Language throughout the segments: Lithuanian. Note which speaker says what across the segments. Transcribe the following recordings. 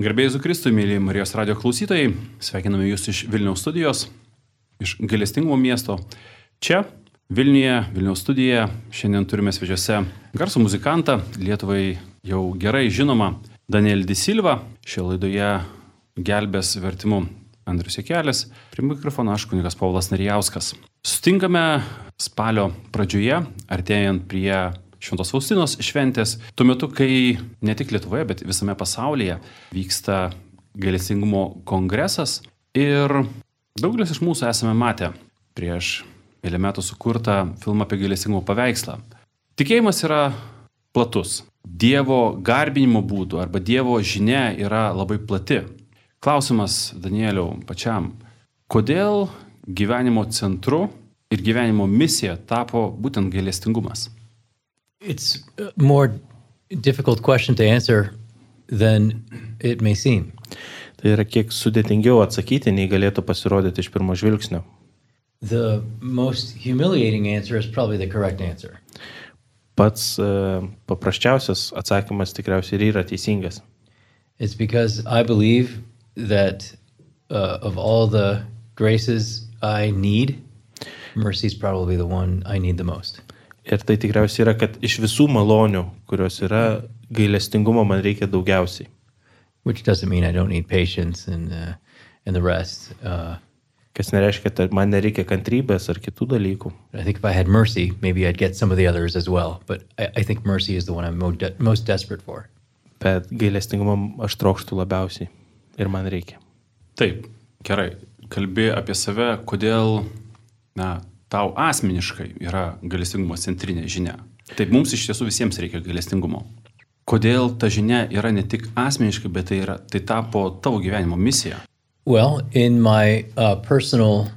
Speaker 1: Garbėjai Zukristui, mėly Marijos radio klausytojai, sveikiname Jūs iš Vilniaus studijos, iš galestingumo miesto. Čia, Vilniuje, Vilniaus studijoje, šiandien turime svečiuose garsų muzikantą, Lietuvai jau gerai žinoma Daniel Disilva. Šioje laidoje gelbės vertimu Andrius Jekelis, prie mikrofono aš kunigas Paulas Narijauskas. Sustinkame spalio pradžioje, artėjant prie Šventos Faustinos šventės, tuo metu, kai ne tik Lietuvoje, bet visame pasaulyje vyksta gailestingumo kongresas ir daugelis iš mūsų esame matę prieš mėly metų sukurtą filmą apie gailestingumo paveikslą. Tikėjimas yra platus. Dievo garbinimo būdų arba Dievo žinia yra labai plati. Klausimas Danieliau pačiam, kodėl gyvenimo centru ir gyvenimo misija tapo būtent gailestingumas?
Speaker 2: It's a more difficult question to answer than it may seem.
Speaker 3: Tai yra kiek sudėtingiau atsakyti, nei galėtų pasirodyti iš pirmo žvilgsnio.
Speaker 2: The most humiliating answer is probably the correct answer.
Speaker 3: Pats uh, paprasčiausias atsakymas tikriausiai ir yra teisingas.
Speaker 2: It's because I believe that uh, of all the graces I need, mercy is probably the one I need the most.
Speaker 3: Ir tai tikriausiai yra, kad iš visų malonių, kurios yra, gailestingumo man reikia daugiausiai.
Speaker 2: Which doesn't mean I don't need patience and, uh, and the rest. Uh,
Speaker 3: Kas nereiškia, kad man nereikia kantrybės ar kitų dalykų.
Speaker 2: I think if I had mercy, maybe I'd get some of the others as well. But I, I think mercy is the one I'm mo- de- most desperate for.
Speaker 3: Bet gailestingumo aš trokštų labiausiai. Ir man reikia.
Speaker 1: Taip, gerai. Kalbi apie save, kodėl, na, tau asmeniškai yra galestingumo centrinė žinia. Taip, mums iš tiesų visiems reikia galestingumo. Kodėl ta žinia yra ne tik asmeniškai, bet tai, yra, tai tapo tavo gyvenimo misija.
Speaker 2: Well, in my uh, personal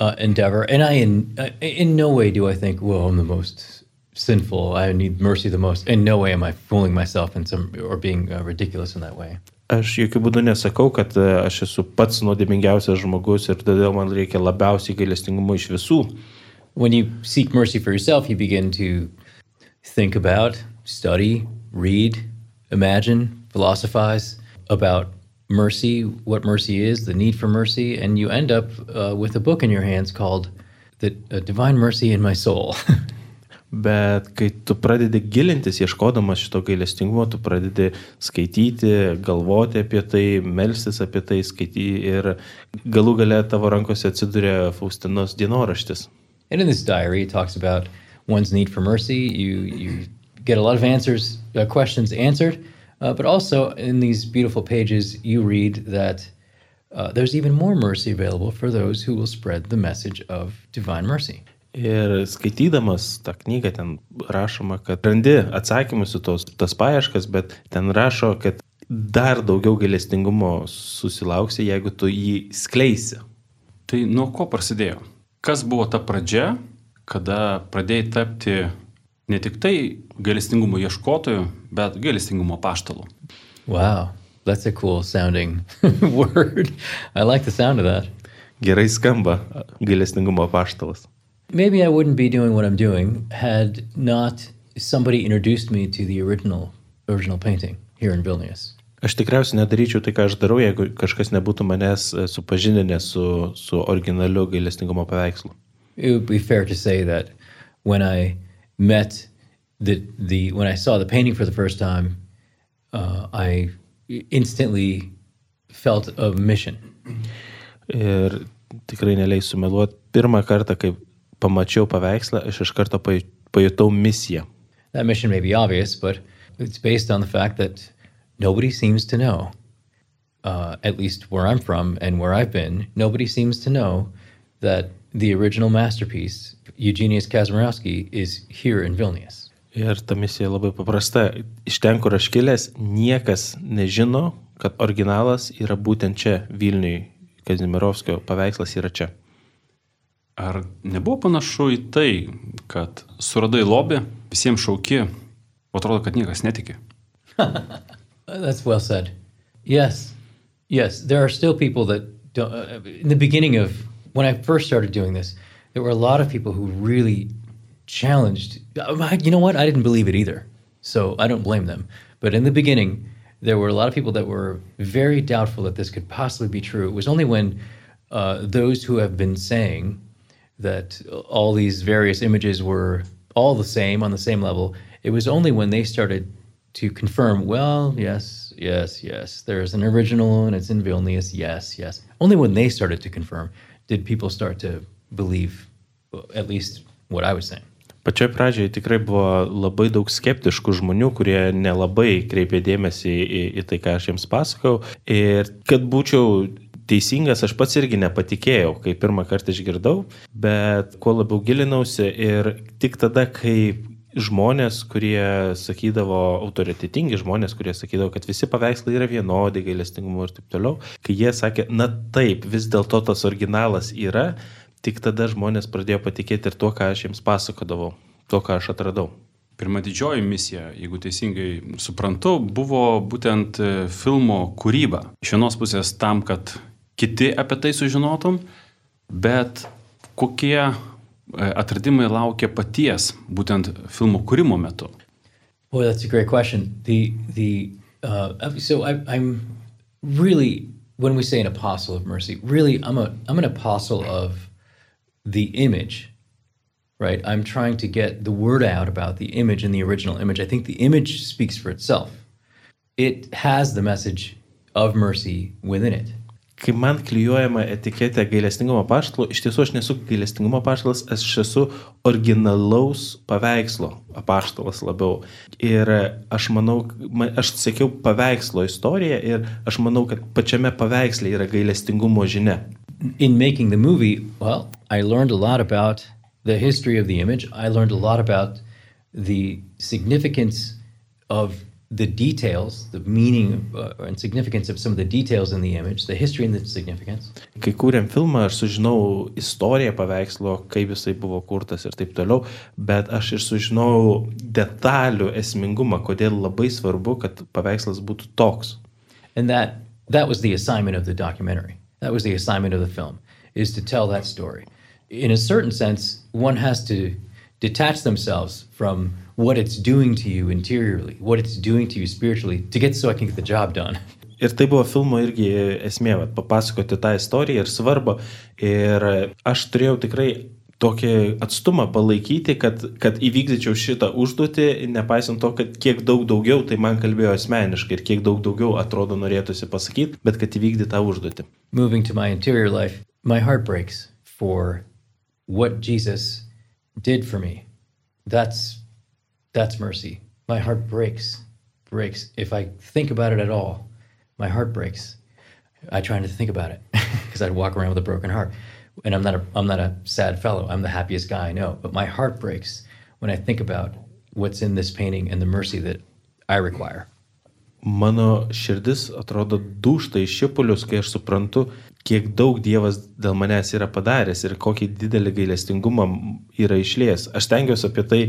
Speaker 2: uh, endeavor, and I in uh, in no way do I think, "Whoa, I'm the most sinful. I need mercy the most." In no way am I fooling myself in some or being uh, ridiculous in that way.
Speaker 3: Aš jokių būdų nesakau, kad aš esu pats nuodėmingiausias žmogus ir todėl man reikia labiausiai gailestingumo iš visų.
Speaker 2: When you seek mercy for yourself, you begin to think about, study, read, imagine, philosophize about mercy, what mercy is, the need for mercy, and you end up uh, with a book in your hands called "The uh, Divine Mercy in My Soul."
Speaker 3: Bet kai tu pradedi gilintis, ieškodamas šito gailestingumo, tu pradedi skaityti, galvoti apie tai, melstis apie tai, skaityti ir galų gale tavo rankose atsiduria Faustinos dienoraštis.
Speaker 2: And in this diary, it talks about one's need for mercy. You you get a lot of answers, uh, questions answered, uh, but also in these beautiful pages, you read that uh, there's even more mercy available for those who will spread the message of divine mercy.
Speaker 3: Ir skaitydamas tą knygą ten rašoma, kad randi atsakymus į tos, tas paieškas, bet ten rašo, kad dar daugiau gailestingumo susilauksi, jeigu tu jį skleisi.
Speaker 1: Tai nuo ko prasidėjo? Kas buvo ta pradžia, kada pradėjai tapti ne tik tai galestingumo ieškotoju, bet galestingumo paštalu?
Speaker 2: Wow, that's a cool sounding word. I like the sound of that.
Speaker 3: Gerai skamba gailestingumo paštalas.
Speaker 2: Maybe I wouldn't be doing what I'm doing had not somebody introduced me to the original original painting here in Vilnius.
Speaker 3: Aš tikriausiai nedaryčiau tai, ką aš darau, jeigu kažkas nebūtų manęs e, supažindinęs su, su originaliu gailestingumo paveikslu.
Speaker 2: It would be fair to say that when I met the the when I saw the painting for the first time, uh, I instantly felt a mission.
Speaker 3: Ir tikrai neleisiu meluoti. Pirmą kartą, kai pamačiau paveikslą, aš iš karto paj- pajutau misiją.
Speaker 2: That mission may be obvious, but it's based on the fact that nobody seems to know, uh, at least where I'm from and where I've been, nobody seems to know that the original masterpiece, Eugenius Kazimirowski, is here in Vilnius.
Speaker 3: Ir ta misija labai paprasta. Iš ten, kur aš kilęs, niekas nežino, kad originalas yra būtent čia, Vilniui. Kazimirovskio paveikslas yra čia.
Speaker 1: Ar nebuvo panašu į tai, kad suradai lobį, visiems šauki, o atrodo, kad niekas netiki?
Speaker 2: That's well said. Yes, yes. There are still people that don't. Uh, in the beginning of when I first started doing this, there were a lot of people who really challenged. uh, You know what? I didn't believe it either, so I don't blame them. But in the beginning, there were a lot of people that were very doubtful that this could possibly be true. It was only when uh, those who have been saying that all these various images were all the same on the same level, it was only when they started to confirm, well, yes, yes, yes, there's an original and it's in Vilnius, yes, yes. Only when they started to confirm did people start to believe at least what I was saying.
Speaker 3: Pačioj pradžioje tikrai buvo labai daug skeptiškų žmonių, kurie nelabai kreipė dėmesį į, į tai, ką aš jiems pasakau. Ir kad būčiau teisingas, aš pats irgi nepatikėjau, kai pirmą kartą išgirdau, bet kuo labiau gilinausi ir tik tada, kai žmonės, kurie sakydavo, autoritetingi žmonės, kurie sakydavo, kad visi paveikslai yra vienodi, gailestingumo ir taip toliau, kai jie sakė, na taip, vis dėlto tas originalas yra, tik tada žmonės pradėjo patikėti ir tuo, ką aš jiems pasakodavau, tuo, ką aš atradau.
Speaker 1: Pirma didžioji misija, jeigu teisingai suprantu, buvo būtent e, filmo kūryba. Iš vienos pusės tam, kad kiti apie tai sužinotum, bet kokie atradimai laukia paties būtent filmo kūrimo metu?
Speaker 2: Boy, that's a great question. The the uh, so I, I'm really when we say an apostle of mercy, really I'm a I'm an apostle of the image, right? I'm trying to get the word out about the image and the original image. I think the image speaks for itself. It has the message of mercy within it.
Speaker 3: Kai man klyjuojama etiketė gailestingumo paštalo, iš tiesų aš nesu gailestingumo paštalas, aš esu originalaus paveikslo apaštalas labiau. Ir aš manau, aš sekiau paveikslo istoriją ir aš manau, kad pačiame paveiksle yra gailestingumo žinia.
Speaker 2: In making the movie, well, I learned a lot about the history of the image. I learned a lot about the significance of the details, the meaning uh, and significance of some of the details in the image, the history and the significance.
Speaker 3: Kai kūrėm filmą, aš sužinau istoriją paveikslo, kaip jisai buvo kurtas ir taip toliau, bet aš ir sužinau detalių esmingumą, kodėl labai svarbu, kad paveikslas būtų toks.
Speaker 2: And that that was the assignment of the documentary. That was the assignment of the film is to tell that story. In a certain sense, one has to detach themselves from what it's doing to you interiorly, what it's doing to you spiritually, to get so I can get the job done.
Speaker 3: Ir tai buvo filmo irgi esmė, vat, papasakoti tą istoriją ir svarbą. Ir aš turėjau tikrai tokį atstumą palaikyti, kad, kad įvykdyčiau šitą užduotį, nepaisant to, kad kiek daug daugiau tai man kalbėjo asmeniškai ir kiek daug daugiau atrodo norėtųsi pasakyti, bet kad įvykdyti tą užduotį.
Speaker 2: Moving to my interior life, my heart breaks for what Jesus did for me. That's that's mercy. My heart breaks, breaks. If I think about it at all, my heart breaks. I try not to think about it because I'd walk around with a broken heart. And I'm not a I'm not a sad fellow. I'm the happiest guy I know. But my heart breaks when I think about what's in this painting and the mercy that I require.
Speaker 3: Mano širdis atrodo dūšta iš šipulius, kai aš suprantu, kiek daug Dievas dėl manęs yra padaręs ir kokį didelį gailestingumą yra išlėjęs. Aš tengiuosi apie tai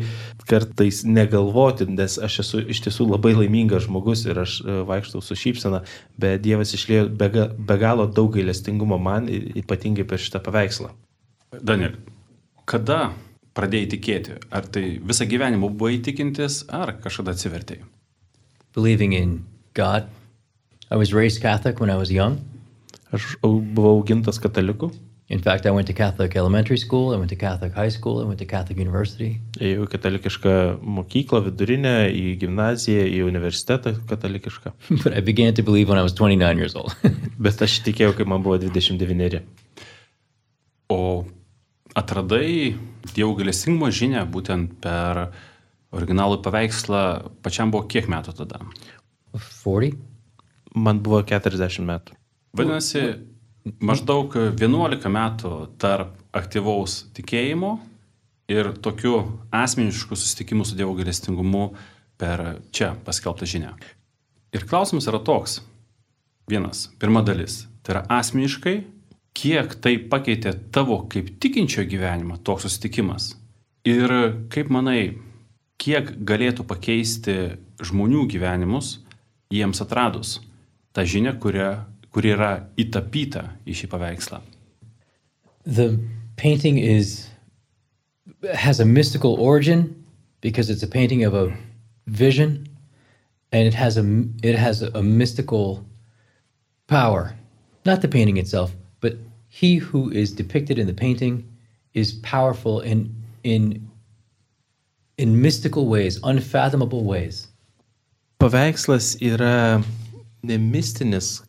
Speaker 3: kartais negalvoti, nes aš esu iš tiesų labai laimingas žmogus ir aš e, vaikštau su šypsena, bet Dievas išlėjo be, be galo daug gailestingumo man, ypatingai per šitą paveikslą.
Speaker 1: Daniel, kada pradėjai tikėti? Ar tai visą gyvenimą buvai tikintis, ar kažkada atsivertėjai?
Speaker 2: Believing in God. I was raised Catholic when I was young.
Speaker 3: Aš au- buvau augintas kataliku,
Speaker 2: In fact, I went to Catholic elementary school, I went to Catholic high school, I went to Catholic university.
Speaker 3: ėjau į katalikišką mokyklą, vidurinę, į gimnaziją, į universitetą katalikišką.
Speaker 2: but I began to believe when I was 29 years old.
Speaker 3: Bet aš tikėjau, kai man buvo 29.
Speaker 1: O atradai Dievo galestingumo žinę būtent per originalų paveikslą, pačiam buvo kiek metų tada?
Speaker 2: 40?
Speaker 3: Man buvo 40 metų.
Speaker 1: Vadinasi, maždaug 11 metų tarp aktyvaus tikėjimo ir tokių asmeniškų susitikimų su Dievo galestingumu per čia paskelbtą žinią. Ir klausimas yra toks. Vienas, pirma dalis. Tai yra asmeniškai, kiek tai pakeitė tavo kaip tikinčio gyvenimą toks susitikimas. Ir kaip manai, kiek galėtų pakeisti žmonių gyvenimus jiems atradus tą žinią, kuria, kuri yra įtapyta į šį paveikslą.
Speaker 2: The painting is has a mystical origin because it's a painting of a vision and it has a it has a mystical power. Not the painting itself, but he who is depicted in the painting is powerful in in in mystical ways, unfathomable ways.
Speaker 3: Paveikslas yra ne mistinis,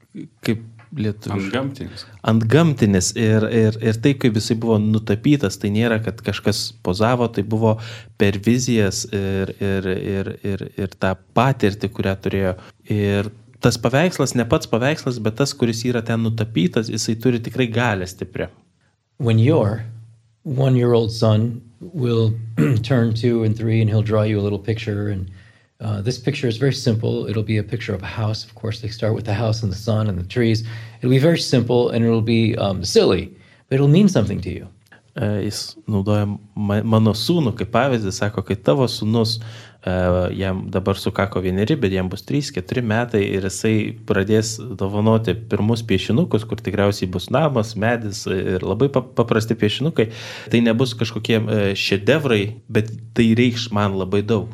Speaker 3: kaip lietuviškai.
Speaker 1: Antgamtinis.
Speaker 3: Antgamtinis ir, ir, ir tai, kaip jisai buvo nutapytas, tai nėra, kad kažkas pozavo, tai buvo per vizijas ir, ir, ir, ir, ir tą patirtį, kurią turėjo. Ir tas paveikslas, ne pats paveikslas, bet tas, kuris yra ten nutapytas, jisai turi tikrai galę stiprią.
Speaker 2: When your one year old son will turn two and three and he'll draw you a little picture and uh, this picture is very simple. It'll be a picture of a house. Of course, they start with the house and the sun and the trees. It'll be very simple and it'll be um, silly, but it'll mean something to you.
Speaker 3: E, Jis naudoja ma- mano sūnų kaip pavyzdį, sako, kai tavo sūnus, e, jam dabar sukako vieneri, bet jam bus 3-4 metai ir jisai pradės dovanoti pirmus piešinukus, kur tikriausiai bus namas, medis ir labai pap- paprasti piešinukai. Tai nebus kažkokie e, šedevrai, bet tai reikš man labai daug.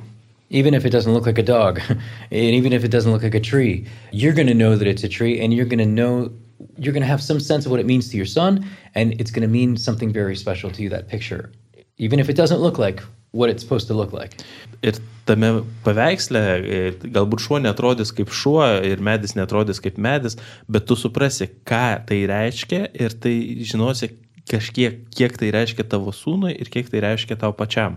Speaker 2: Even if it doesn't look like a dog, and even if it doesn't look like a tree, you're going to know that it's a tree and you're going to know, you're going to have some sense of what it means to your son, and it's going to mean something very special to you, that picture. Even if it doesn't look like what it's supposed to look like.
Speaker 3: Ir tame paveiksle e, galbūt šuo netrodys kaip šuo ir medis netrodys kaip medis, bet tu suprasi, ką tai reiškia ir tai žinosi kažkiek, kiek tai reiškia tavo sūnui ir kiek tai reiškia tau pačiam.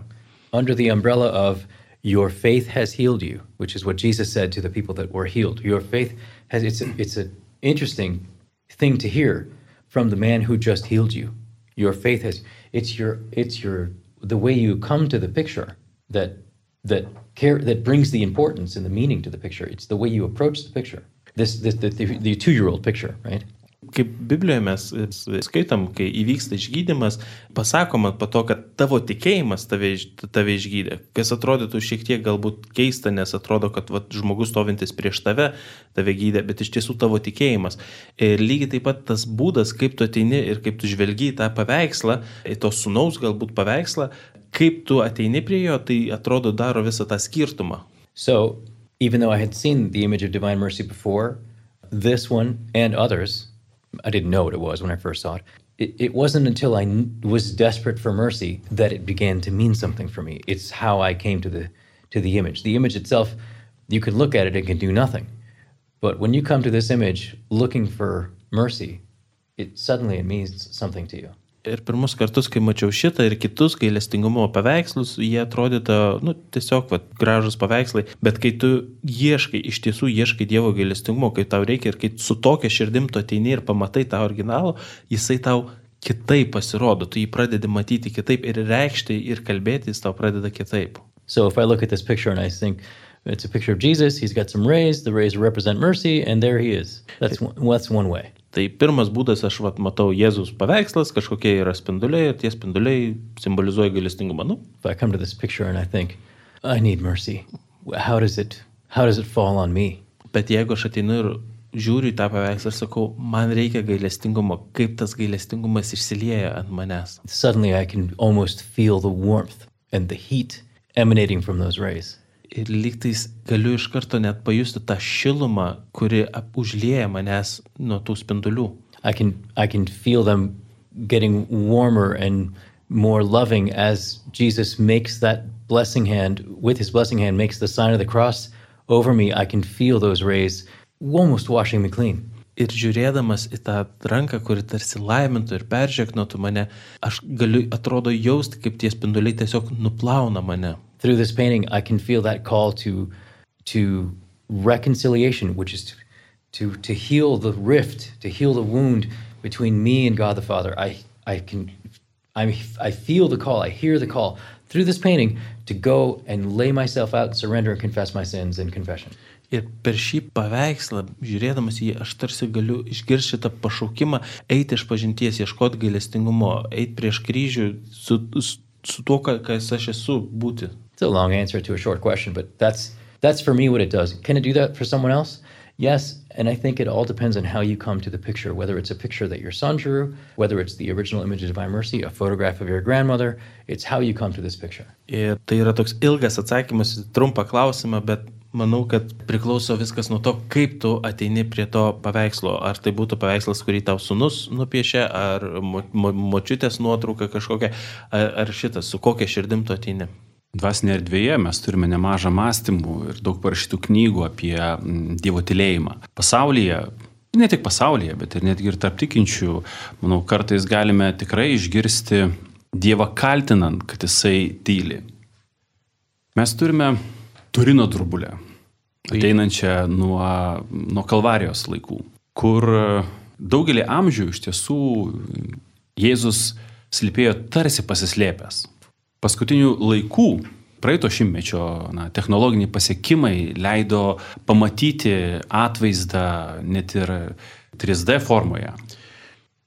Speaker 2: under the umbrella of your faith has healed you, which is what Jesus said to the people that were healed. Your faith has it's a, it's an interesting thing to hear from the man who just healed you. Your faith has it's your it's your the way you come to the picture that that care that brings the importance and the meaning to the picture. It's the way you approach the picture. This, this the, the, the two-year-old picture, right?
Speaker 3: Kaip Biblijoje mes skaitom, kai įvyksta išgydymas, pasakoma po to, kad tavo tikėjimas tave, tave išgydė. Kas atrodytų šiek tiek galbūt keista, nes atrodo, kad vat, žmogus stovintis prieš tave tave gydė, bet iš tiesų tavo tikėjimas. Ir lygiai taip pat tas būdas, kaip tu ateini ir kaip tu žvelgi į tą paveikslą, į to sunaus galbūt paveikslą, kaip tu ateini prie jo, tai atrodo daro visą tą skirtumą.
Speaker 2: So, even though I had seen the image of divine mercy before, this one and others, I didn't know what it was when I first saw it. It, it wasn't until I was desperate for mercy that it began to mean something for me. It's how I came to the to the image. The image itself, you can look at it and can do nothing. But when you come to this image looking for mercy, it suddenly it means something to you.
Speaker 3: Ir pirmus kartus, kai mačiau šitą ir kitus gailestingumo paveikslus, jie atrodytų, nu, tiesiog va, gražus paveikslai, bet kai tu ieškai, iš tiesų ieškai Dievo gailestingumo, kai tau reikia ir kai su tokia širdim tu ateini ir pamatai tą originalą, jisai tau kitaip pasirodo, tu jį pradedi matyti kitaip ir reikšti ir kalbėti jis tau pradeda kitaip.
Speaker 2: So if I look at this picture and I think it's a picture of Jesus, he's got some rays, the rays represent mercy, and there he is. That's one, that's one way.
Speaker 3: Tai pirmas būdas, aš vat, matau Jėzus paveikslas, kažkokie yra spinduliai ir tie spinduliai simbolizuoja gailestingumą. Nu,
Speaker 2: If I come to this picture and I think I need mercy, how does it how does it fall on me?
Speaker 3: Bet jeigu aš ateinu ir žiūriu į tą paveikslą ir sakau, man reikia gailestingumo, kaip tas gailestingumas išsilieja ant manęs.
Speaker 2: Suddenly I can almost feel the warmth and the heat emanating from those rays.
Speaker 3: Ir lygtais galiu iš karto net pajusti tą šilumą, kuri užlieja manęs nuo tų spindulių.
Speaker 2: I can I can feel them getting warmer and more loving as Jesus makes that blessing hand with his blessing hand makes the sign of the cross over me. I can feel those rays almost washing me clean.
Speaker 3: Ir žiūrėdamas į tą ranką, kuri tarsi laimintų ir peržeknotų mane, aš galiu, atrodo, jausti, kaip tie spinduliai tiesiog nuplauna mane.
Speaker 2: Through this painting, I can feel that call to to reconciliation, which is to to, to heal the rift, to heal the wound between me and God the Father. I I can I I feel the call. I hear the call through this painting to go and lay myself out, surrender, and confess my sins in confession.
Speaker 3: Ir per šį paveikslą, žiūrėdamas į jį, aš tarsi galiu išgirsti šitą pašaukimą, eiti iš pažinties, ieškoti gailestingumo, eiti prieš kryžių su, su, su tuo, ką- kas aš esu, būti.
Speaker 2: It's a long answer to a short question, but that's that's for me what it does. Can it do that for someone else? Yes, and I think it all depends on how you come to the picture, whether it's a picture that your son drew, whether it's the original image of divine mercy, a photograph of your grandmother, it's how you come to this picture.
Speaker 3: Ir tai yra toks ilgas atsakymas trumpą klausimą, bet Manau, kad priklauso viskas nuo to, kaip tu ateini prie to paveikslo. Ar tai būtų paveikslas, kurį tau sunus nupiešė, ar mo, mo, močiutės nuotrauka kažkokia, ar, ar šitas, su kokia širdim tu ateini.
Speaker 1: Dvasinėje erdvėje mes turime nemažą mąstymų ir daug parašytų knygų apie Dievo tylėjimą. Pasaulyje, ne tik pasaulyje, bet ir netgi ir tarp tikinčių, manau, kartais galime tikrai išgirsti Dievą kaltinant, kad jisai tyli. Mes turime Turino durbulę, ateinančią nuo, nuo Kalvarijos laikų, kur daugelį amžių iš tiesų Jėzus slypėjo tarsi pasislėpęs. Paskutinių laikų, praeito šimtmečio na, technologiniai pasiekimai leido pamatyti atvaizdą net ir 3D formoje.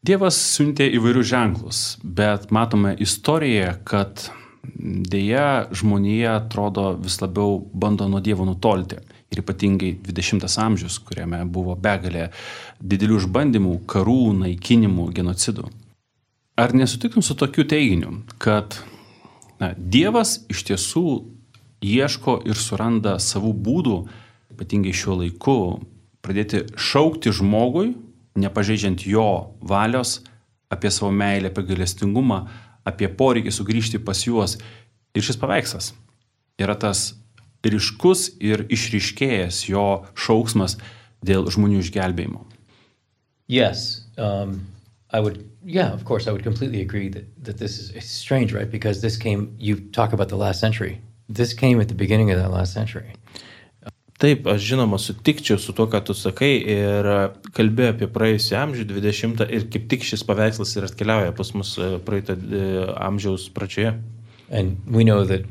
Speaker 1: Dievas siuntė įvairius ženklus, bet matome istorijoje, kad dėja žmonija atrodo vis labiau bando nuo Dievo nutolti. Ir ypatingai 20 amžius, kuriame buvo begalė didelių išbandymų, karų, naikinimų, genocidų. Ar nesutiktum su tokiu teiginiu, kad na, Dievas iš tiesų ieško ir suranda savų būdų, ypatingai šiuo laiku, pradėti šaukti žmogui, nepažeidžiant jo valios, apie savo meilę, apie galestingumą, apie poreikį sugrįžti pas juos. Ir šis paveikslas yra tas ryškus ir išryškėjęs jo šauksmas dėl žmonių išgelbėjimo.
Speaker 2: Yes, um, I would, yeah, of course, I would completely agree that, that this is it's strange, right? Because this came, you talk about the last century. This came at the beginning of that last century.
Speaker 3: Taip, aš žinoma sutikčiau su to, ką tu sakai ir kalbėjau apie praėjusią amžių 20 ir kaip tik šis paveikslas ir atkeliauja pas mus praeito amžiaus pradžioje.
Speaker 2: And we know that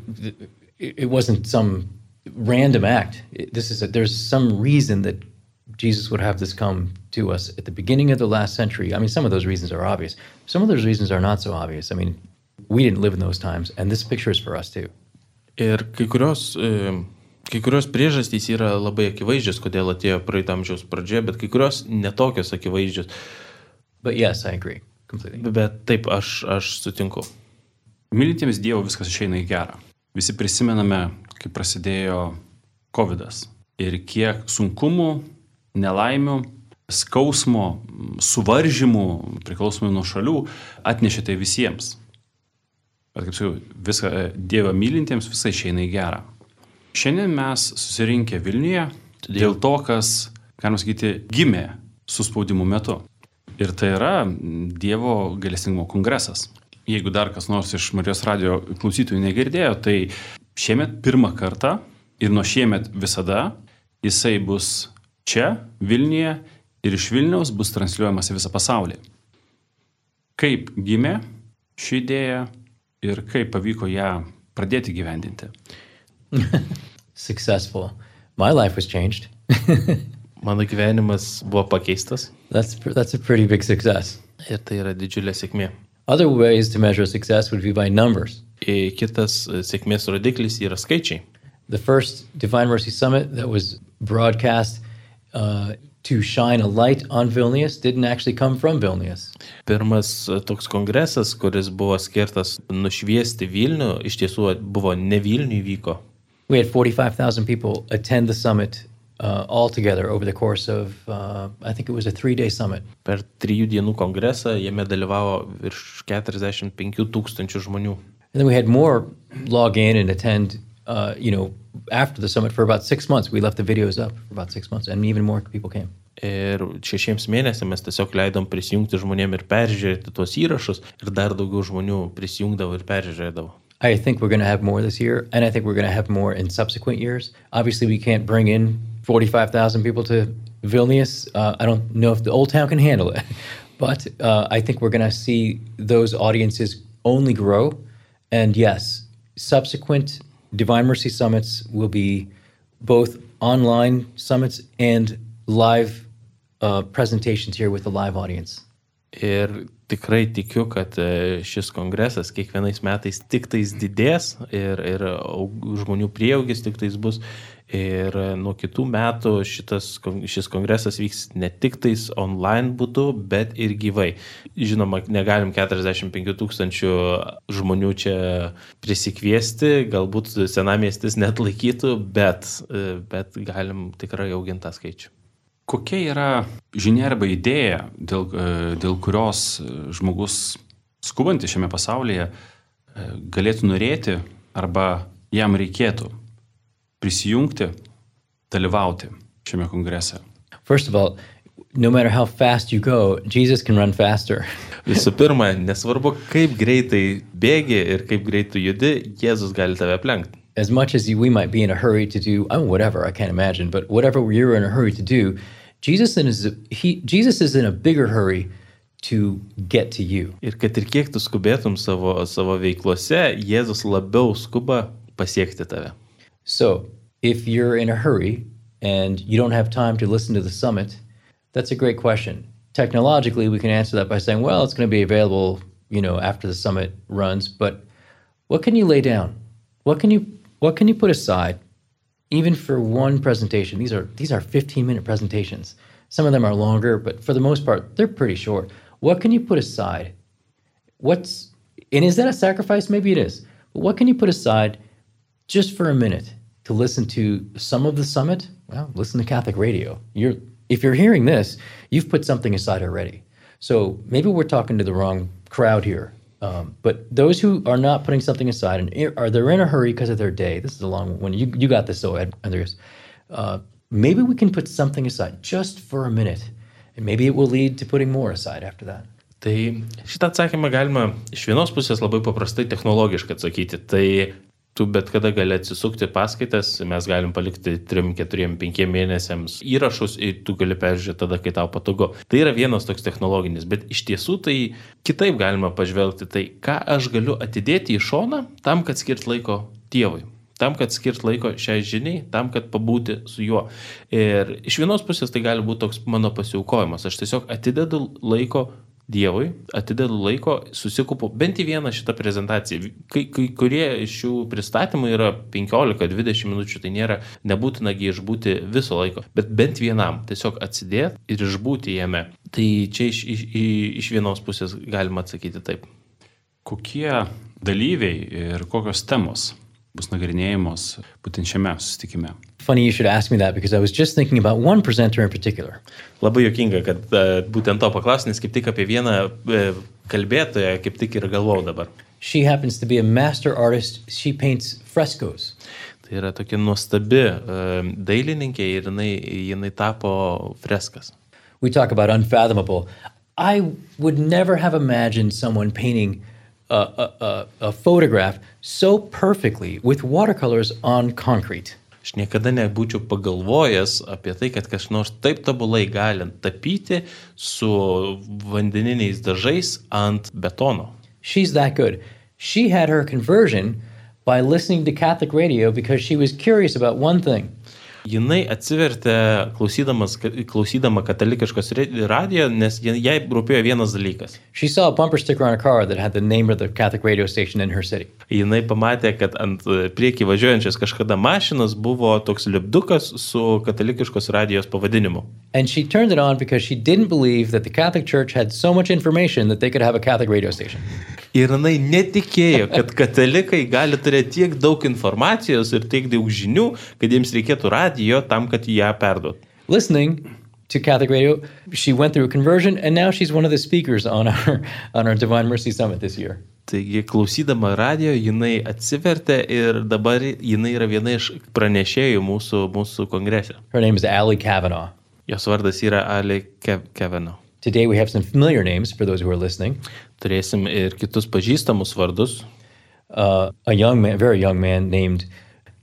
Speaker 2: it wasn't some random act. This is a, there's some reason that Jesus would have this come to us at the beginning of the last century. I mean, some of those reasons are obvious. Some of those reasons are not so obvious. I mean, we didn't live in those times, and this picture is for us too.
Speaker 3: Ir kai kurios Kai kurios priežastys yra labai akivaizdžios, kodėl atėjo praeitą amžiaus pradžioje, bet kai kurios netokios akivaizdžios.
Speaker 2: But yes, I agree. Completely.
Speaker 3: Bet taip, aš, aš sutinku.
Speaker 1: Mylintiems Dievo viskas išeina į gerą. Visi prisimename, kai prasidėjo COVID. Ir kiek sunkumų, nelaimių, skausmo, suvaržymų, priklausomai nuo šalių, atnešė tai visiems. Bet kaip sakiau, viską Dievą mylintiems visai išeina į gerą. Šiandien mes susirinkę Vilniuje dėl to, kas, galima sakyti, gimė suspaudimų metu. Ir tai yra Dievo galestingumo kongresas. Jeigu dar kas nors iš Marijos radio klausytojų negirdėjo, tai šiemet pirmą kartą ir nuo šiemet visada jisai bus čia, Vilniuje ir iš Vilniaus bus transliuojamas į visą pasaulį. Kaip gimė ši idėja ir kaip pavyko ją pradėti gyvendinti.
Speaker 2: Successful. My life was changed.
Speaker 3: Mano gyvenimas buvo pakeistas.
Speaker 2: That's that's a pretty big success.
Speaker 3: Ir tai yra didžiulė sėkmė.
Speaker 2: Other ways to measure success would be by numbers.
Speaker 3: Ir kitas sėkmės rodiklis yra skaičiai.
Speaker 2: The first Divine Mercy Summit that was broadcast uh, to shine a light on Vilnius didn't actually come from Vilnius.
Speaker 3: Pirmas toks kongresas, kuris buvo skirtas nušviesti Vilnių, iš tiesų buvo ne Vilniui vyko,
Speaker 2: We had 45,000 people attend the summit uh, all together over the course of, uh, I think it was a three day summit.
Speaker 3: Per trijų dienų kongresą jame dalyvavo virš 45 tūkstančių žmonių.
Speaker 2: And then we had more log in and attend, uh, you know, after the summit for about six months. We left the videos up for about six months and even more people came.
Speaker 3: Ir šešiems mėnesiams mes tiesiog leidom prisijungti žmonėm ir peržiūrėti tuos įrašus ir dar daugiau žmonių prisijungdavo ir peržiūrėdavo.
Speaker 2: I think we're going to have more this year, and I think we're going to have more in subsequent years. Obviously, we can't bring in 45,000 people to Vilnius. Uh, I don't know if the Old Town can handle it, but uh, I think we're going to see those audiences only grow. And yes, subsequent Divine Mercy summits will be both online summits and live uh, presentations here with a live audience.
Speaker 3: Ir tikrai tikiu, kad e, šis kongresas kiekvienais metais tik tais didės ir, ir aug- žmonių prieaugis tik tais bus. Ir e, nuo kitų metų šitas, šis kongresas vyks ne tik tais online būdu, bet ir gyvai. Žinoma, negalim 45 tūkstančių žmonių čia prisikviesti, galbūt senamiestis net laikytų, bet, e, bet galim tikrai auginti tą skaičių.
Speaker 1: Kokia yra žinia arba idėja, dėl, e, dėl kurios žmogus skubantis šiame pasaulyje galėtų norėti arba jam reikėtų prisijungti, dalyvauti šiame kongrese?
Speaker 2: First of all, no matter how fast you go, Jesus can run faster.
Speaker 3: Visų pirma, nesvarbu, kaip greitai bėgi ir kaip greitai judi, Jėzus gali tave aplenkti.
Speaker 2: As much as we might be in a hurry to do, I mean, whatever, I can't imagine, but whatever you're in a hurry to do, Jesus is, he, Jesus is in a bigger hurry to get to you.
Speaker 3: Ir kad ir kiek tu skubėtum savo, savo veiklose, Jėzus labiau skuba pasiekti tave.
Speaker 2: So if you're in a hurry and you don't have time to listen to the summit, that's a great question. Technologically, we can answer that by saying, well, it's going to be available, you know, after the summit runs, but what can you lay down? What can you what can you put aside even for one presentation? These are these are 15 minute presentations. Some of them are longer, but for the most part, they're pretty short. What can you put aside what's and is that a sacrifice maybe it is but what can you put aside just for a minute to listen to some of the summit well listen to catholic radio. You're if you're hearing this you've put something aside already. So maybe we're talking to the wrong crowd here. Um, but those who are not putting something aside and i- are they're in a hurry because of their day. This is a long one. You, you got this though Ed, andreas. Uh, maybe we can put something aside just for a minute and maybe it will lead to putting more aside after that.
Speaker 3: Tai šitą atsakymą galima iš vienos pusės labai paprastai technologiškai atsakyti. Tai tu bet kada gali atsisukti paskaitas, mes galim palikti 3, 4, 5 mėnesiams įrašus ir tu gali peržiūrėti tada, kai tau patogu. Tai yra vienas toks technologinis, bet iš tiesų tai kitaip galima pažvelgti, tai ką aš galiu atidėti į šoną tam, kad skirt laiko Dievui. Tam, kad skirt laiko šiai žiniai, tam, kad pabūti su juo. Ir iš vienos pusės tai gali būti toks mano pasiaukojimas. Aš tiesiog atidedu laiko Dievui, atidedu laiko, susikupu bent į vieną šitą prezentaciją. Kai, kai kurie iš šių pristatymų yra 15-20 minučių, tai nėra nebūtinagi išbūti viso laiko, bet bent vienam tiesiog atsidėti ir išbūti jame. Tai čia iš, iš, iš vienos pusės galima atsakyti taip.
Speaker 1: Kokie dalyviai ir kokios temos bus nagrinėjamos būtent šiame susitikime?
Speaker 2: Funny you should ask me that because I was just thinking about one presenter in particular.
Speaker 3: Labai jokinga, kad uh, būtent to nes kaip tik apie vieną uh, kalbėtoją kaip tik ir galvojau dabar.
Speaker 2: She happens to be a master artist. She paints frescoes.
Speaker 3: Tai yra tokia nuostabi uh, dailininkė ir jinai, jinai tapo freskas.
Speaker 2: We talk about unfathomable. I would never have imagined someone painting a, a, a, a photograph so perfectly with watercolors on concrete.
Speaker 3: Aš niekada nebūčiau pagalvojęs apie tai, kad kas nors taip tobulai gali tapyti su vandeniniais dažais ant betono.
Speaker 2: She's that good. She had her conversion by listening to Catholic radio because she was curious about one thing.
Speaker 3: Jinai atsivertė klausydama katalikiškos radijo, nes jai rūpėjo vienas dalykas.
Speaker 2: She saw a bumper sticker on a car that had the name of the Catholic radio station in her city.
Speaker 3: Jinai pamatė, kad ant e, priekį važiuojančios kažkada mašinos buvo toks lipdukas su katalikiškos radijos pavadinimu.
Speaker 2: And she turned it on because she didn't believe that the Catholic Church had so
Speaker 3: Ir jinai netikėjo, kad katalikai gali turėti tiek daug informacijos ir tiek daug žinių, kad jiems reikėtų radijo tam, kad ją perduot.
Speaker 2: Listening to Catholic radio, she went through a conversion, and now she's one of the speakers on our on our Divine Mercy Summit this year.
Speaker 3: Taigi, klausydama radio, jinai atsivertė ir dabar jinai yra viena iš pranešėjų mūsų, mūsų kongrese.
Speaker 2: Her name is Allie Kavanaugh.
Speaker 3: Jos vardas yra Ali Kev Kevino.
Speaker 2: Today we have some familiar names for those who are listening.
Speaker 3: Turėsim ir kitus pažįstamus vardus.
Speaker 2: Uh, a young man, very young man named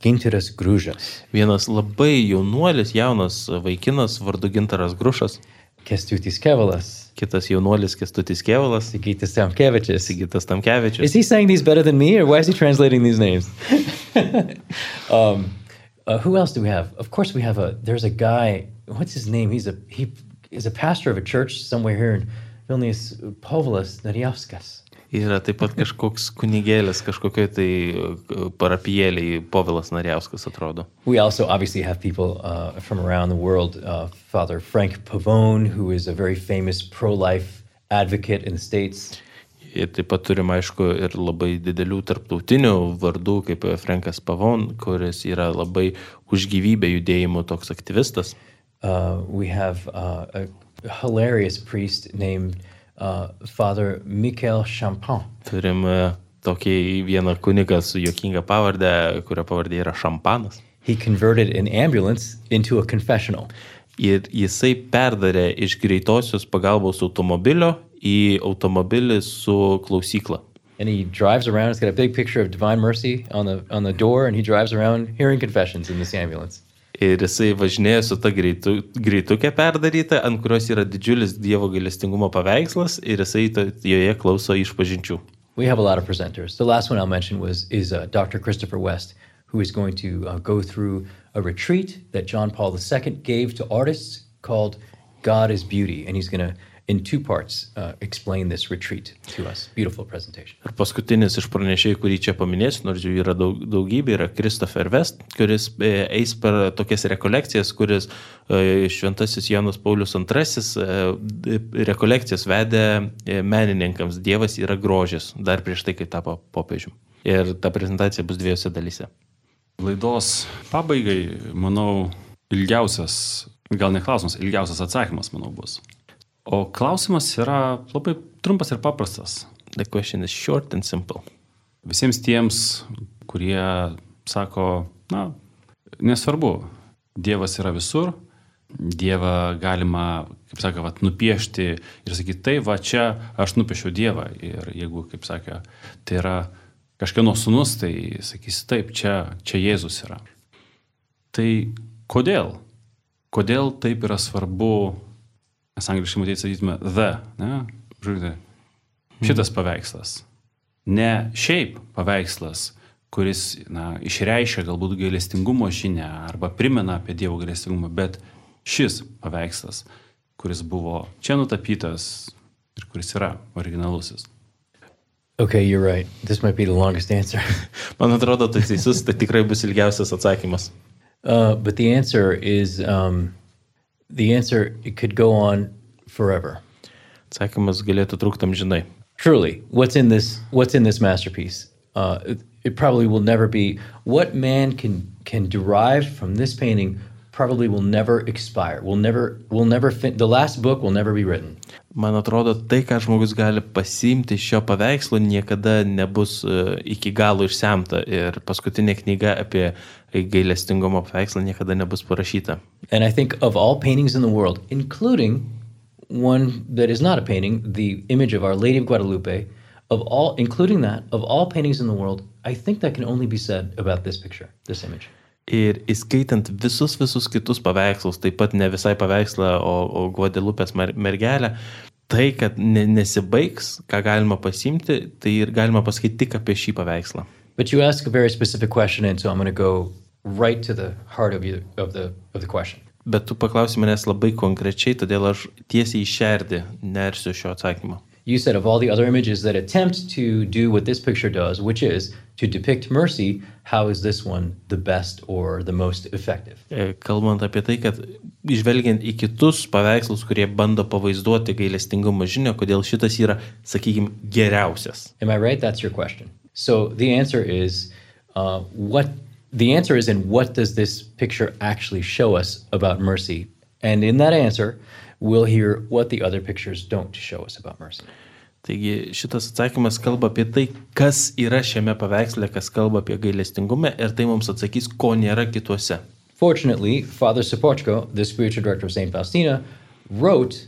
Speaker 2: Ginteras Grūžas,
Speaker 3: Vienas labai jaunuolis, jaunas vaikinas vardu Gintaras Grušas,
Speaker 2: Kestutis Kevalas,
Speaker 3: kitas jaunuolis Kestutis Kevalas,
Speaker 2: Sigitas Tamkevičius.
Speaker 3: Sigitas Tamkevičius.
Speaker 2: Is he saying these better than me, or why is he translating these names? um, uh, who else do we have? Of course, we have a. There's a guy. What's his name? He's a he is a pastor of a church somewhere here in Vilnius Povilas Nariauskas.
Speaker 3: Yra taip pat kažkoks kunigėlis, kažkokioj tai uh, parapijėliai, Povilas Nariauskas atrodo.
Speaker 2: We also obviously have people uh, from around the world. Uh, Father Frank Pavone, who is a very famous pro life advocate in the States.
Speaker 3: Ir taip pat turim, aišku, ir labai didelių tarptautinių vardų, kaip Frankas Pavon, kuris yra labai už gyvybę judėjimų toks aktyvistas.
Speaker 2: Uh, we have uh, a hilarious priest named uh, Father Michael Champon.
Speaker 3: Turim uh, tokį vieną kunigą su jokinga pavardė, kurio pavardė yra Šampanas.
Speaker 2: He converted an ambulance into a confessional.
Speaker 3: Ir jisai perdarė iš greitosios pagalbos automobilio į automobilį su klausykla.
Speaker 2: And he drives around. It's got a big picture of Divine Mercy on the on the door, and he drives around hearing confessions in this ambulance.
Speaker 3: Ir jisai važinėja su ta greitu, greitukė perdaryta, ant kurios yra didžiulis Dievo gailestingumo paveikslas ir jisai to, joje klauso išpažinčių.
Speaker 2: We have a lot of presenters. The last one I'll mention was is uh, Dr. Christopher West, who is going to uh, go through a retreat that John Paul II gave to artists called God is Beauty, and he's going to, in two parts, uh, explain this retreat to us. Beautiful presentation.
Speaker 3: Ir paskutinis iš pranešėjų, kurį čia paminėsiu, nors jų yra daug, daugybė, yra Christopher West, kuris e, eis per tokias rekolekcijas, kuris e, šventasis Jonas Paulius II e, rekolekcijas vedė menininkams. Dievas yra grožis, dar prieš tai, kai tapo popiežiumi. Ir ta prezentacija bus dviejose dalyse.
Speaker 1: Laidos pabaigai, manau, ilgiausias, gal ne klausimas, ilgiausias atsakymas, manau, bus. O klausimas yra labai trumpas ir paprastas.
Speaker 3: The question is short and simple.
Speaker 1: Visiems tiems, kurie sako, na, nesvarbu, Dievas yra visur, Dievą galima, kaip sakė, vat, nupiešti ir sakyti, tai va čia aš nupiešiau Dievą. Ir jeigu, kaip sakė, tai yra kažkieno sunus, tai sakysi, taip, čia, čia Jėzus yra. Tai kodėl? Kodėl taip yra svarbu, mes angliškai matyti sakytume, the, ne? Žiūrėkite, šitas paveikslas. Ne šiaip paveikslas, kuris na, išreiškia galbūt gailestingumo žinę arba primena apie Dievo gailestingumą, bet šis paveikslas, kuris buvo čia nutapytas ir kuris yra originalusis.
Speaker 2: Okay, you're right. This might be the longest answer.
Speaker 3: Man atrodo, tai teisus, tai tikrai bus ilgiausias atsakymas.
Speaker 2: Uh, but the answer is um, the answer it could go on forever.
Speaker 3: Atsakymas galėtų trukti amžinai.
Speaker 2: Truly, what's in this what's in this masterpiece? Uh, it, it probably will never be what man can can derive from this painting. Probably will never expire. Will never will never fin- the last book will never be written.
Speaker 3: Man atrodo, tai, ką žmogus gali pasiimti iš šio paveikslo, niekada nebus uh, iki galo išsemta. Ir paskutinė knyga apie gailestingumo paveikslą niekada nebus parašyta.
Speaker 2: And I think of all paintings in the world, including one that is not a painting, the image of Our Lady of Guadalupe, of all, including that, of all paintings in the world, I think that can only be said about this picture, this image.
Speaker 3: Ir įskaitant visus, visus kitus paveikslus, taip pat ne visai paveikslą, o, o Guadelupės mer mergelę, tai, kad ne, nesibaigs, ką galima pasimti, tai ir galima pasakyti tik apie šį paveikslą.
Speaker 2: But you ask a very specific question, and so I'm going to go right to the heart of, you, of, the, of the question.
Speaker 3: Bet tu paklausi manęs labai konkrečiai, todėl aš tiesiai į šerdį nersiu šio atsakymo.
Speaker 2: You said of all the other images that attempt to do what this picture does, which is to depict mercy, how is this one the best or the most effective?
Speaker 3: Kalbant apie tai, kad žvelgiant į kitus paveikslus, kurie bando pavaizduoti gailestingumo žinią, kodėl šitas yra, sakykime, geriausias.
Speaker 2: Am I right? That's your question. So the answer is uh, what the answer is in what does this picture actually show us about mercy? And in that answer, we'll hear what the other pictures don't show us about mercy.
Speaker 3: Taigi šitas atsakymas kalba apie tai, kas yra šiame paveiksle, kas kalba apie gailestingumą ir tai mums atsakys, ko nėra kituose.
Speaker 2: Fortunately, Father Sapochko, the spiritual director of St. Faustina, wrote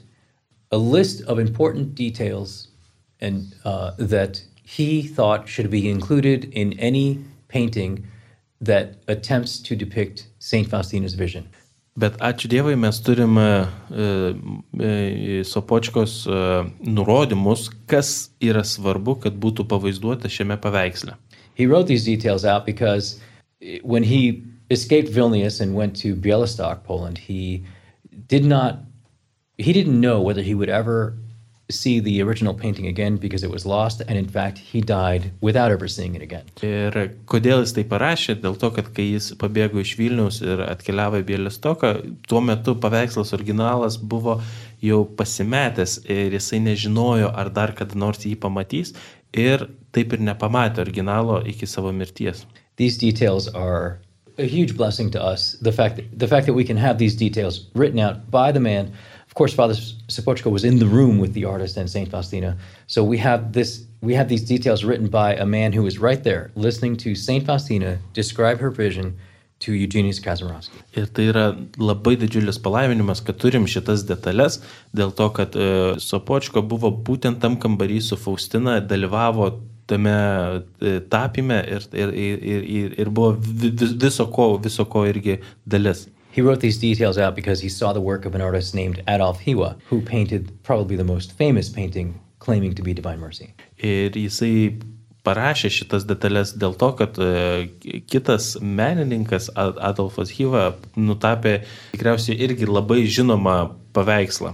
Speaker 2: a list of important details and uh, that he thought should be included in any painting that attempts to depict St. Faustina's vision.
Speaker 3: Bet ačiū Dievui, mes turim e, e, Sopočkos e, nurodymus, kas yra svarbu, kad būtų pavaizduota šiame paveiksle.
Speaker 2: He wrote these details out because when he escaped Vilnius and went to Bialystok, Poland, he did not he didn't know whether he would ever see the original painting again because it was lost, and in fact, he died without ever seeing it again.
Speaker 3: Ir kodėl jis tai parašė? Dėl to, kad kai jis pabėgo iš Vilniaus ir atkeliavo į Bielistoką, tuo metu paveikslas originalas buvo jau pasimetęs ir jisai nežinojo, ar dar kada nors jį pamatys ir taip ir nepamatė originalo iki savo mirties.
Speaker 2: These details are a huge blessing to us. The fact that, the fact that we can have these details written out by the man. Course, Father Sapochko was in the room with the artist and Saint Faustina, so we have this. We have these details written by a man who was right there, listening to Saint Faustina describe her vision to Eugenius Kazarovsky.
Speaker 3: Ir tai yra labai didžiulis palaiminimas, kad turim šitas detalės, dėl to, kad e, Sopočko buvo būtent tam kambarį su Faustina, dalyvavo tame e, tapime ir, ir, ir, ir, ir buvo vi- vis- viso ko, viso ko irgi dalis.
Speaker 2: He wrote these details out because he saw the work of an artist named Adolf Hiwa, who painted probably the most famous painting claiming to be Divine Mercy.
Speaker 3: Ir jisai parašė šitas detalės dėl to, kad kitas menininkas Adolfas Hyva nutapė tikriausiai irgi labai žinomą paveikslą.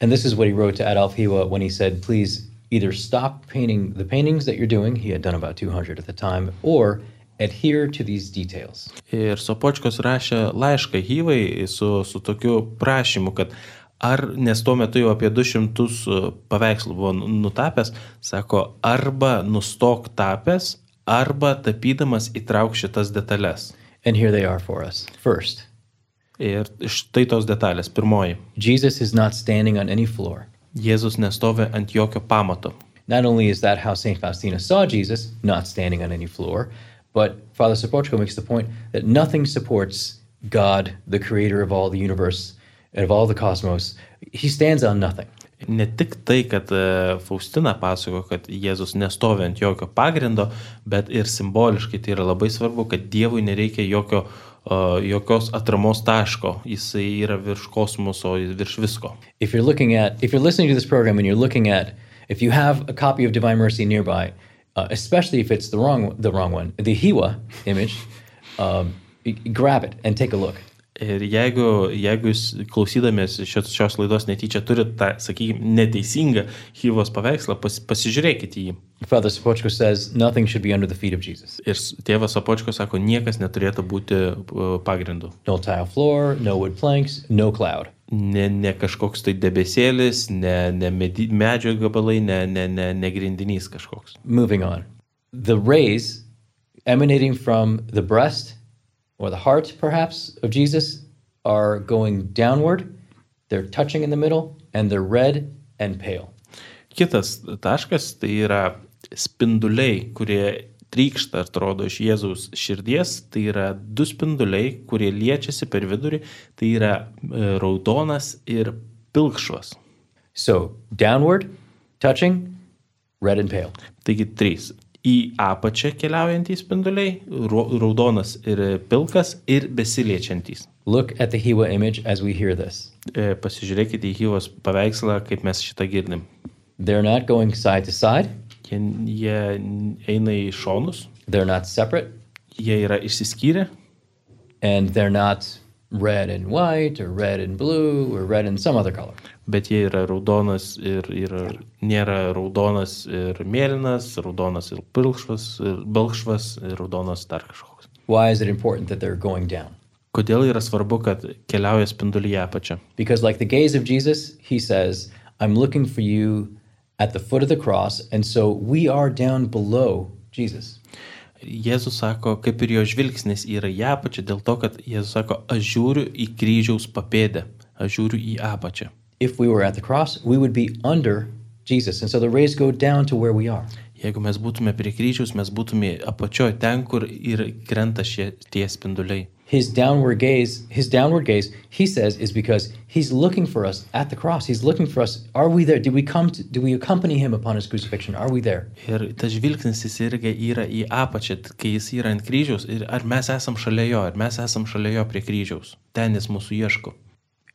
Speaker 2: And this is what he wrote to Adolf Hiwa when he said, please either stop painting the paintings that you're doing, he had done about 200 at the time, or adhere to these details.
Speaker 3: Ir Sopočkos rašė laišką Hyvai su, su tokiu prašymu, kad ar, nes tuo metu jau apie 200 paveikslų buvo nutapęs, sako, arba nustok tapęs, arba tapydamas įtrauk šitas detalės.
Speaker 2: And here they are for us. First,
Speaker 3: Ir štai tos detalės. Pirmoji.
Speaker 2: Jesus is not standing on any floor.
Speaker 3: Jėzus nestovi ant jokio pamato.
Speaker 2: Not only is that how St. Faustina saw Jesus, not standing on any floor, but Father Sapochko makes the point that nothing supports God, the creator of all the universe and of all the cosmos. He stands on nothing.
Speaker 3: Ne tik tai, kad e, Faustina pasako, kad Jėzus nestovi ant jokio pagrindo, bet ir simboliškai tai yra labai svarbu, kad Dievui nereikia jokio, o, jokios atramos taško. Jisai yra virš kosmoso, virš visko.
Speaker 2: If you're looking at, if you're listening to this program and you're looking at, if you have a copy of Divine Mercy nearby, uh, especially if it's the wrong, the wrong one, the Hiwa image, um, grab it and take a look.
Speaker 3: Ir jeigu, jeigu jūs klausydamės šios, šios laidos netyčia turite tą, sakykime, neteisingą Hyvos paveikslą, pas, pasižiūrėkite jį.
Speaker 2: Says nothing should be under the feet of Jesus.
Speaker 3: Ir tėvas Apočko sako, niekas neturėtų būti e, pagrindu.
Speaker 2: No tile floor, no wood planks, no cloud.
Speaker 3: Ne, ne kažkoks tai debesėlis, ne, ne medžio gabalai, ne, ne, ne, ne grindinys kažkoks.
Speaker 2: Moving on. The rays emanating from the breast or the heart, perhaps, of Jesus are going downward. They're touching in the middle and they're red and pale.
Speaker 3: Kitas taškas tai yra spinduliai, kurie trykšta, atrodo, iš Jėzaus širdies. Tai yra du spinduliai, kurie liečiasi per vidurį. Tai yra e, raudonas ir pilkšvas.
Speaker 2: So downward, touching, red and pale.
Speaker 3: Taigi trys. Į apačią keliaujantys spinduliai, raudonas ir pilkas ir besiliečiantys.
Speaker 2: Look at the Hiwa image as we hear this.
Speaker 3: E, Pasižiūrėkite į Hyvos paveikslą, kaip mes šitą girdim.
Speaker 2: They're not going side to side,
Speaker 3: Jie, jie eina į šonus,
Speaker 2: they're not separate,
Speaker 3: jie yra išsiskyrę
Speaker 2: and they're not red and white or red and blue or red and some other color.
Speaker 3: bet jie yra raudonas ir, ir nėra raudonas ir mėlynas, raudonas ir pilkšvas, ir balkšvas, ir raudonas dar kažkoks.
Speaker 2: Why is it important that they're going down?
Speaker 3: Kodėl yra svarbu, kad keliauja spindulyje apačia?
Speaker 2: Because, like the gaze of Jesus, he says, I'm looking for you at the foot of the cross. And so we are down below Jesus.
Speaker 3: Jėzus sako, kaip ir jo žvilgsnis yra į apačią, dėl to, kad Jėzus sako, aš žiūriu į kryžiaus papėdę, aš žiūriu į apačią.
Speaker 2: If we were at the cross, we would be under Jesus. And so the rays go down to where we are.
Speaker 3: Jeigu mes būtume prie kryžiaus, mes būtume apačioje ten, kur ir krenta šie tie spinduliai.
Speaker 2: His downward gaze, his downward gaze, he says, is because he's looking for us at the cross. He's looking for us. Are we there? Did we come to, do we accompany him upon his crucifixion? Are we there?
Speaker 3: Ir tas žvilgsnis jis irgi yra į apačią, kai jis yra ant kryžiaus. Ir ar mes esam šalia jo, ar mes esam šalia jo prie kryžiaus. Ten jis mūsų ieško.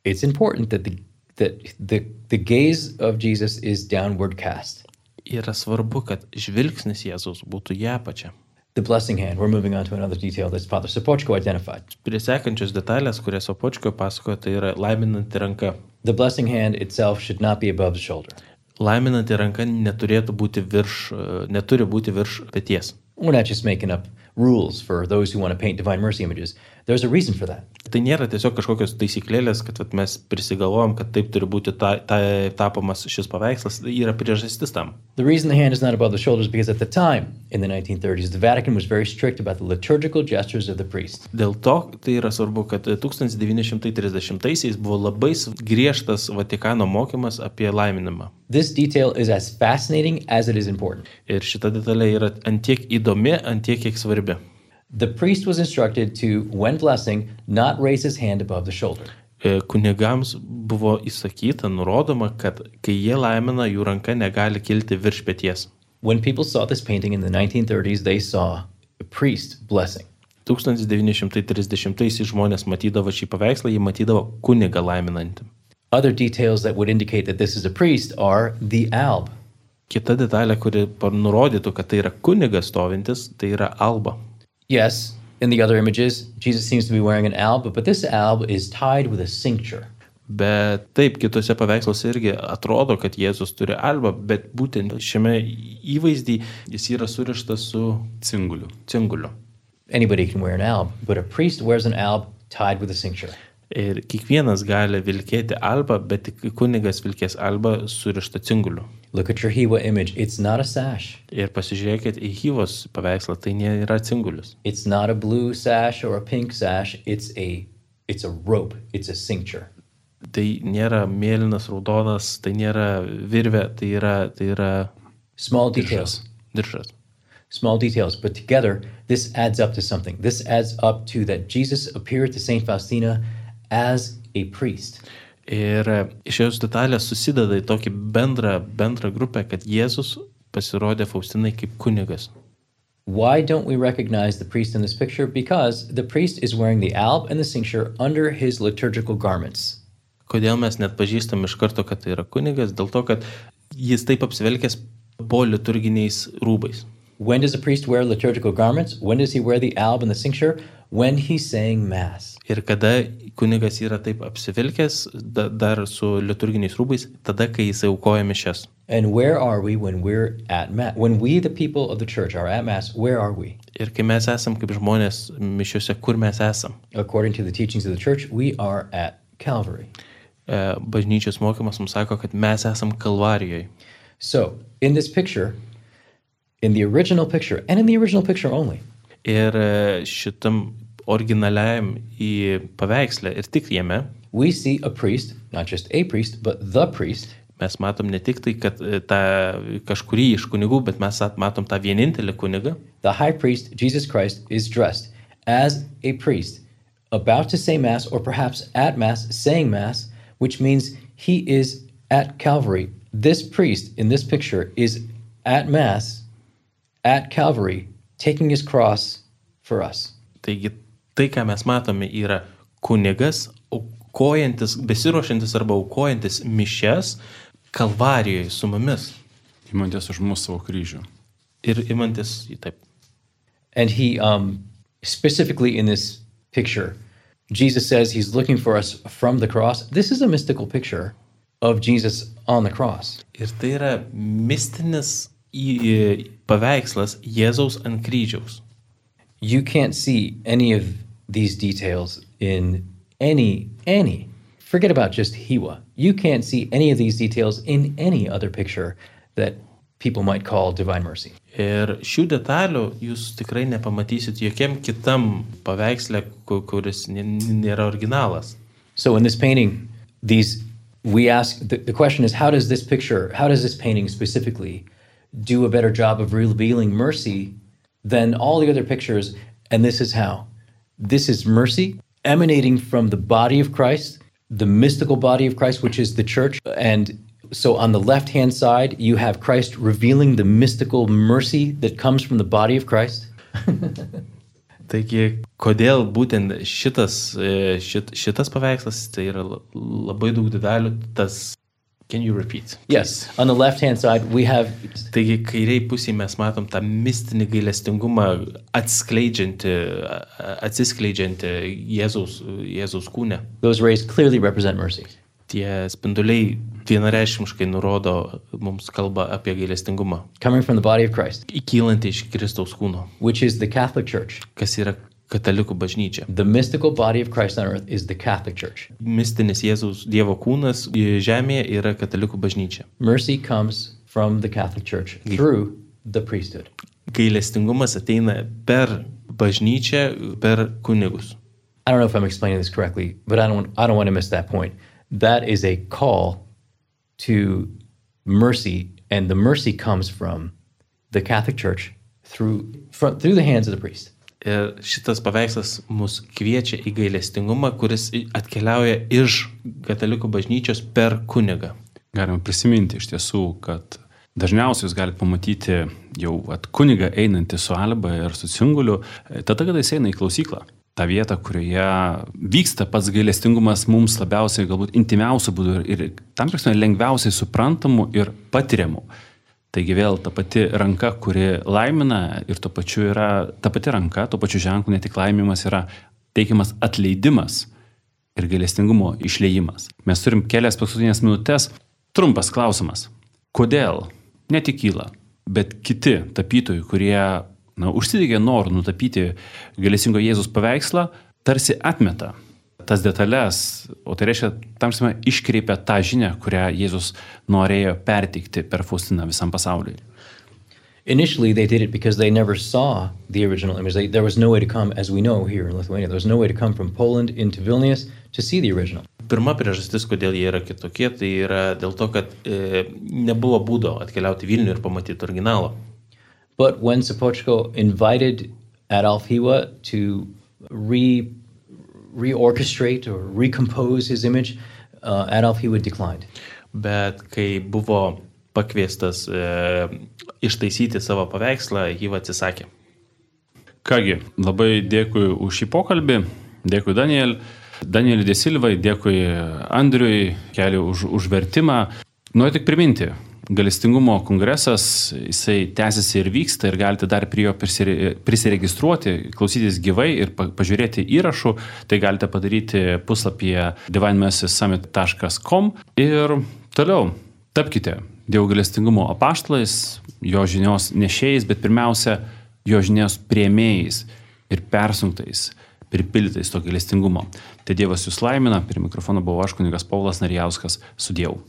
Speaker 2: It's important that the that the, the gaze of Jesus is downward cast.
Speaker 3: Yra svarbu, kad žvilgsnis Jėzaus būtų į apačią.
Speaker 2: The blessing hand. We're moving on to another detail that Father Sapochko identified.
Speaker 3: Prie sekančios detalės, kurias Opočko pasakojo, tai yra laiminanti ranka.
Speaker 2: The blessing hand itself should not be above the shoulder.
Speaker 3: Laiminanti ranka neturėtų būti virš, e, neturi būti virš peties.
Speaker 2: We're not just making up rules for those who want to paint divine mercy images. There's a reason for that.
Speaker 3: Tai nėra tiesiog kažkokios taisyklėlės, kad vat, mes prisigalvojam, kad taip turi būti ta, ta, tapomas šis paveikslas. Tai yra priežastis tam.
Speaker 2: The reason the hand is not above the shoulders because at the time, in the 1930s, the Vatican was very strict about the liturgical gestures of the priest.
Speaker 3: Dėl to tai yra svarbu, kad 1930-aisiais buvo labai griežtas Vatikano mokymas apie laiminimą.
Speaker 2: This detail is as fascinating as it is important.
Speaker 3: Ir šita detalė yra antiek įdomi, antiek kiek svarbi.
Speaker 2: The priest was instructed to, when blessing, not raise his hand above the shoulder.
Speaker 3: E, Kunigams buvo įsakyta, nurodoma, kad kai jie laimina, jų ranka negali kilti virš peties.
Speaker 2: When people saw this painting in the 1930s, they saw a priest blessing.
Speaker 3: 1930 žmonės matydavo šį paveikslą, jie matydavo kunigą laiminantį.
Speaker 2: Other details that would indicate that this is a priest are the alb.
Speaker 3: Kita detalė, kuri nurodytų, kad tai yra kunigas stovintis, tai yra alba.
Speaker 2: Yes, in the other images, Jesus seems to be wearing an alb, but this alb is tied with a cincture.
Speaker 3: Bet taip, kitose paveiksluose irgi atrodo, kad Jėzus turi albą, bet būtent šiame įvaizdį jis yra surištas su
Speaker 1: Cinguliu.
Speaker 3: cinguliu.
Speaker 2: Anybody can wear an alb, but a priest wears an alb tied with a cincture.
Speaker 3: Ir kiekvienas gali vilkėti albą, bet tik kunigas vilkės albą surištą cinguliu.
Speaker 2: Look at your Hiwa image. It's not a sash.
Speaker 3: Ir pasižiūrėkit į Hyvos paveikslą, tai nėra cingulius.
Speaker 2: It's not a blue sash or a pink sash. It's a it's a rope. It's a cincture.
Speaker 3: Tai nėra mėlynas, raudonas, tai nėra virvė, tai yra, tai yra
Speaker 2: Small details.
Speaker 3: diržas.
Speaker 2: Small details, but together this adds up to something. This adds up to that Jesus appeared to Saint Faustina as a priest.
Speaker 3: Ir šios detalės susideda į tokį bendrą, bendrą grupę, kad Jėzus pasirodė Faustinai kaip kunigas.
Speaker 2: Why don't we recognize the priest in this picture? Because the priest is wearing the alb and the cincture under his liturgical garments.
Speaker 3: Kodėl mes net pažįstam iš karto, kad tai yra kunigas? Dėl to, kad jis taip apsivelkęs po liturginiais rūbais.
Speaker 2: When does a priest wear liturgical garments? When does he wear the alb and the cincture? When he's saying mass.
Speaker 3: Ir kada kunigas yra taip apsivilkęs, da, dar su liturginiais rūbais, tada, kai jis aukoja mišes.
Speaker 2: And where are we when we're at mass? When we, the people of the church, are at mass, where are we?
Speaker 3: Ir kai mes esam kaip žmonės mišiuose, kur mes esam?
Speaker 2: According to the teachings of the church, we are at Calvary.
Speaker 3: E, Bažnyčios mokymas mums sako, kad mes esam Kalvarijoje.
Speaker 2: So, in this picture, in the original picture, and in the original picture only,
Speaker 3: Ir e, šitam originaliajam į paveikslę ir tik jame
Speaker 2: we see a priest, not just a priest, but the priest,
Speaker 3: mes matom ne tik tai, kad e, tą kažkurį iš kunigų, bet mes at- matom tą vienintelį kunigą.
Speaker 2: the high priest, Jesus Christ, is dressed as a priest, about to say Mass, or perhaps at Mass, saying Mass, which means he is at Calvary. This priest in this picture is at Mass, at Calvary, taking his cross for us.
Speaker 3: Taigi tai, ką mes matome, yra kunigas, aukojantis, besiruošiantis arba aukojantis mišes Kalvarijoje su mumis
Speaker 1: Įmantis už mūsų savo kryžių.
Speaker 3: ir imantis į taip.
Speaker 2: And he, um, specifically in this picture, Jesus says he's looking for us from the cross. This is a mystical picture of Jesus on the cross.
Speaker 3: Ir tai yra mistinis į- į- paveikslas Jėzaus ant kryžiaus.
Speaker 2: You can't see any of these details in any, any, forget about just Hiwa. You can't see any of these details in any other picture that people might call Divine Mercy.
Speaker 3: Ir šių detalių jūs tikrai nepamatysit jokiam kitam paveiksle, kuris nėra originalas.
Speaker 2: So in this painting, these we ask the, the question is how does this picture, how does this painting specifically do a better job of revealing mercy than all the other pictures? And this is how. This is mercy emanating from the body of Christ, the mystical body of Christ, which is the church. And so on the left hand side, you have Christ revealing the mystical mercy that comes from the body of Christ.
Speaker 3: Taigi, kodėl būtent šitas, šit, šitas paveikslas, tai yra labai daug tas, can you repeat?
Speaker 2: Yes, on the left hand side, we have
Speaker 3: Taigi, kairiai pusėje mes matom tą mistinį gailestingumą atskleidžiantį, atsiskleidžiantį Jėzaus, Jėzaus kūnę.
Speaker 2: those rays clearly represent mercy.
Speaker 3: Tie spinduliai vienareišmiškai nurodo, mums kalba apie gailestingumą,
Speaker 2: coming from the body of Christ,
Speaker 3: įkylantį iš Kristaus kūno,
Speaker 2: which is the Catholic Church.
Speaker 3: kas yra katalikų bažnyčia.
Speaker 2: The mystical body of Christ on earth is the Catholic Church.
Speaker 3: Mistinis Jėzaus Dievo kūnas žemėje yra katalikų bažnyčia.
Speaker 2: Mercy comes from the Catholic Church through the priesthood.
Speaker 3: Gailestingumas ateina per bažnyčią, per kunigus.
Speaker 2: I don't know if I'm explaining this correctly, but I don't I don't want to miss that point. That is a call to mercy, and the mercy comes from the Catholic Church through from, through the hands of the priest.
Speaker 3: Ir šitas paveikslas mus kviečia į gailestingumą, kuris atkeliauja iš katalikų bažnyčios per kunigą.
Speaker 1: Galima prisiminti iš tiesų, kad dažniausiai jūs galite pamatyti jau at kunigą einantį su alba ir su cinguliu, e, tada, kada jis eina į klausyklą. Ta vieta, kurioje vyksta pats gailestingumas mums labiausiai, galbūt intimiausių būdų ir, ir tam prasme lengviausiai suprantamų ir patiriamų. Taigi vėl ta pati ranka, kuri laimina ir tuo pačiu yra ta pati ranka, tuo pačiu ženklu ne tik laimimas yra teikiamas atleidimas ir gailestingumo išleimas. Mes turim kelias paskutinės minutės. Trumpas klausimas. Kodėl ne tik kyla, bet kiti tapytojai, kurie na, užsidegė norų nutapyti gailestingo Jėzus paveikslą, tarsi atmeta tas detalės, o tai reiškia, tam prasme, iškreipia tą žinią, kurią Jėzus norėjo perteikti per Faustiną visam pasauliui.
Speaker 2: Initially, they did it because they never saw the original image. They, there was no way to come, as we know here in Lithuania, there was no way to come from Poland into Vilnius to see the original.
Speaker 3: Pirma priežastis, kodėl jie yra kitokie, tai yra dėl to, kad e, nebuvo būdo atkeliauti Vilnių ir pamatyti originalą.
Speaker 2: But when Sapochko invited Adolf Hiwa to re reorchestrate or recompose his image, uh, Adolf Hiwa declined.
Speaker 3: Bet kai buvo pakviestas e, ištaisyti savo paveikslą, jį atsisakė.
Speaker 1: Kągi, labai dėkui už šį pokalbį, dėkui Daniel, Danieliui Desilvai, dėkui Andriui, keliu už, už vertimą. Noriu tik priminti, Galestingumo kongresas, jisai tęsiasi ir vyksta ir galite dar prie jo prisiregistruoti, klausytis gyvai ir pažiūrėti įrašų. Tai galite padaryti puslapyje divinemessisummit.com ir toliau tapkite Dievo galestingumo apaštalais, jo žinios nešėjais, bet pirmiausia, jo žinios prieimėjais ir persunktais, pripildytais to galestingumo. Tai Dievas jūs laimina, prie mikrofono buvo aš kunigas Paulas Narijauskas su Dievu.